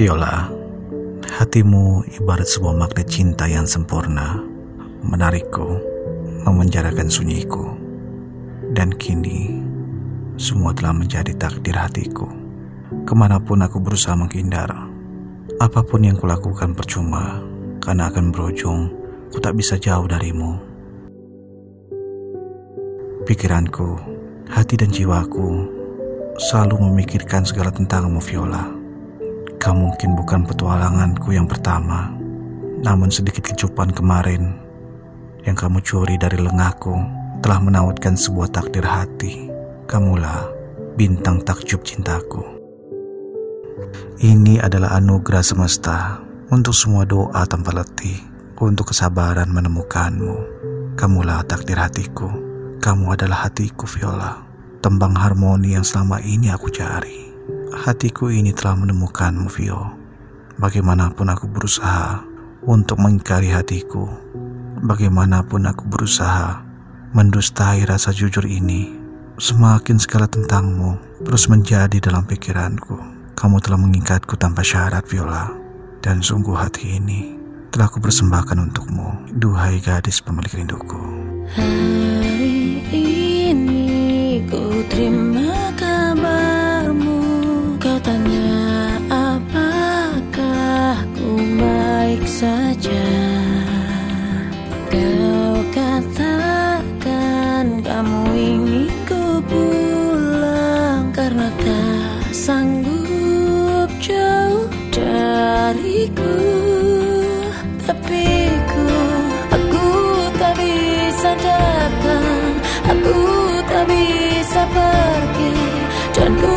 Viola, hatimu ibarat sebuah magnet cinta yang sempurna, menarikku, memenjarakan sunyiku. Dan kini, semua telah menjadi takdir hatiku. Ke mana pun aku berusaha menghindar, apa pun yang kulakukan percuma, karena akan berujung, ku tak bisa jauh darimu. Pikiranku, hati dan jiwaku selalu memikirkan segala tentangmu, Viola. Kau mungkin bukan petualanganku yang pertama, namun sedikit kecupan kemarin yang kamu curi dari lengaku telah menautkan sebuah takdir hati. Kamulah bintang takjub cintaku. Ini adalah anugerah semesta untuk semua doa tanpa letih, untuk kesabaran menemukanmu. Kamulah takdir hatiku, kamu adalah hatiku Viola, tembang harmoni yang selama ini aku cari. Hatiku ini telah menemukanmu, Vio. Bagaimanapun aku berusaha untuk mengingkari hatiku, bagaimanapun aku berusaha mendustai rasa jujur ini, semakin segala tentangmu terus menjadi dalam pikiranku. Kamu telah mengikatku tanpa syarat, Viola. Dan sungguh hati ini telah aku persembahkan untukmu, duhai gadis pemilik rinduku. Hari ini ku terima Karena tak sanggup jauh dariku. Tapi ku, aku tak bisa datang Aku tak bisa pergi. Dan ku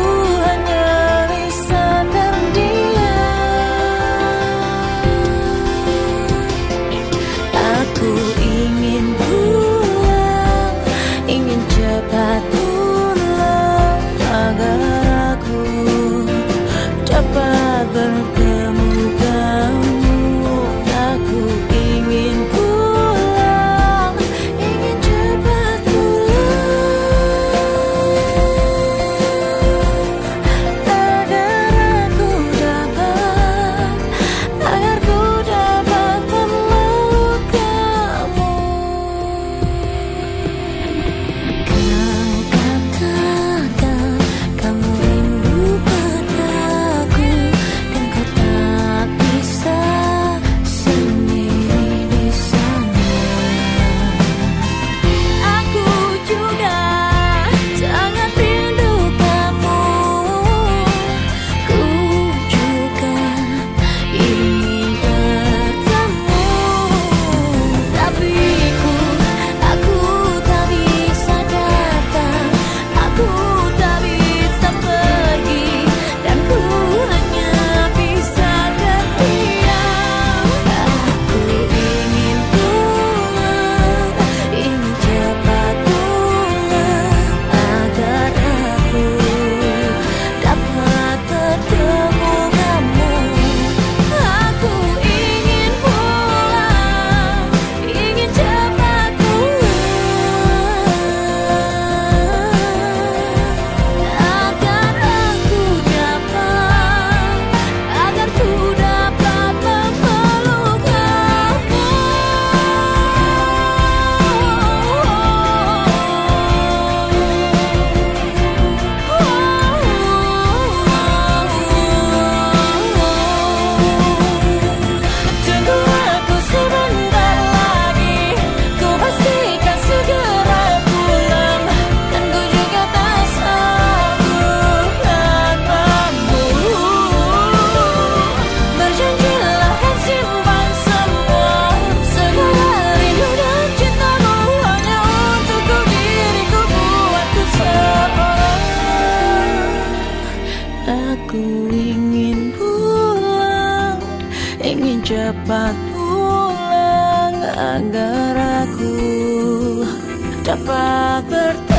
cepat pulang agar aku dapat bertemu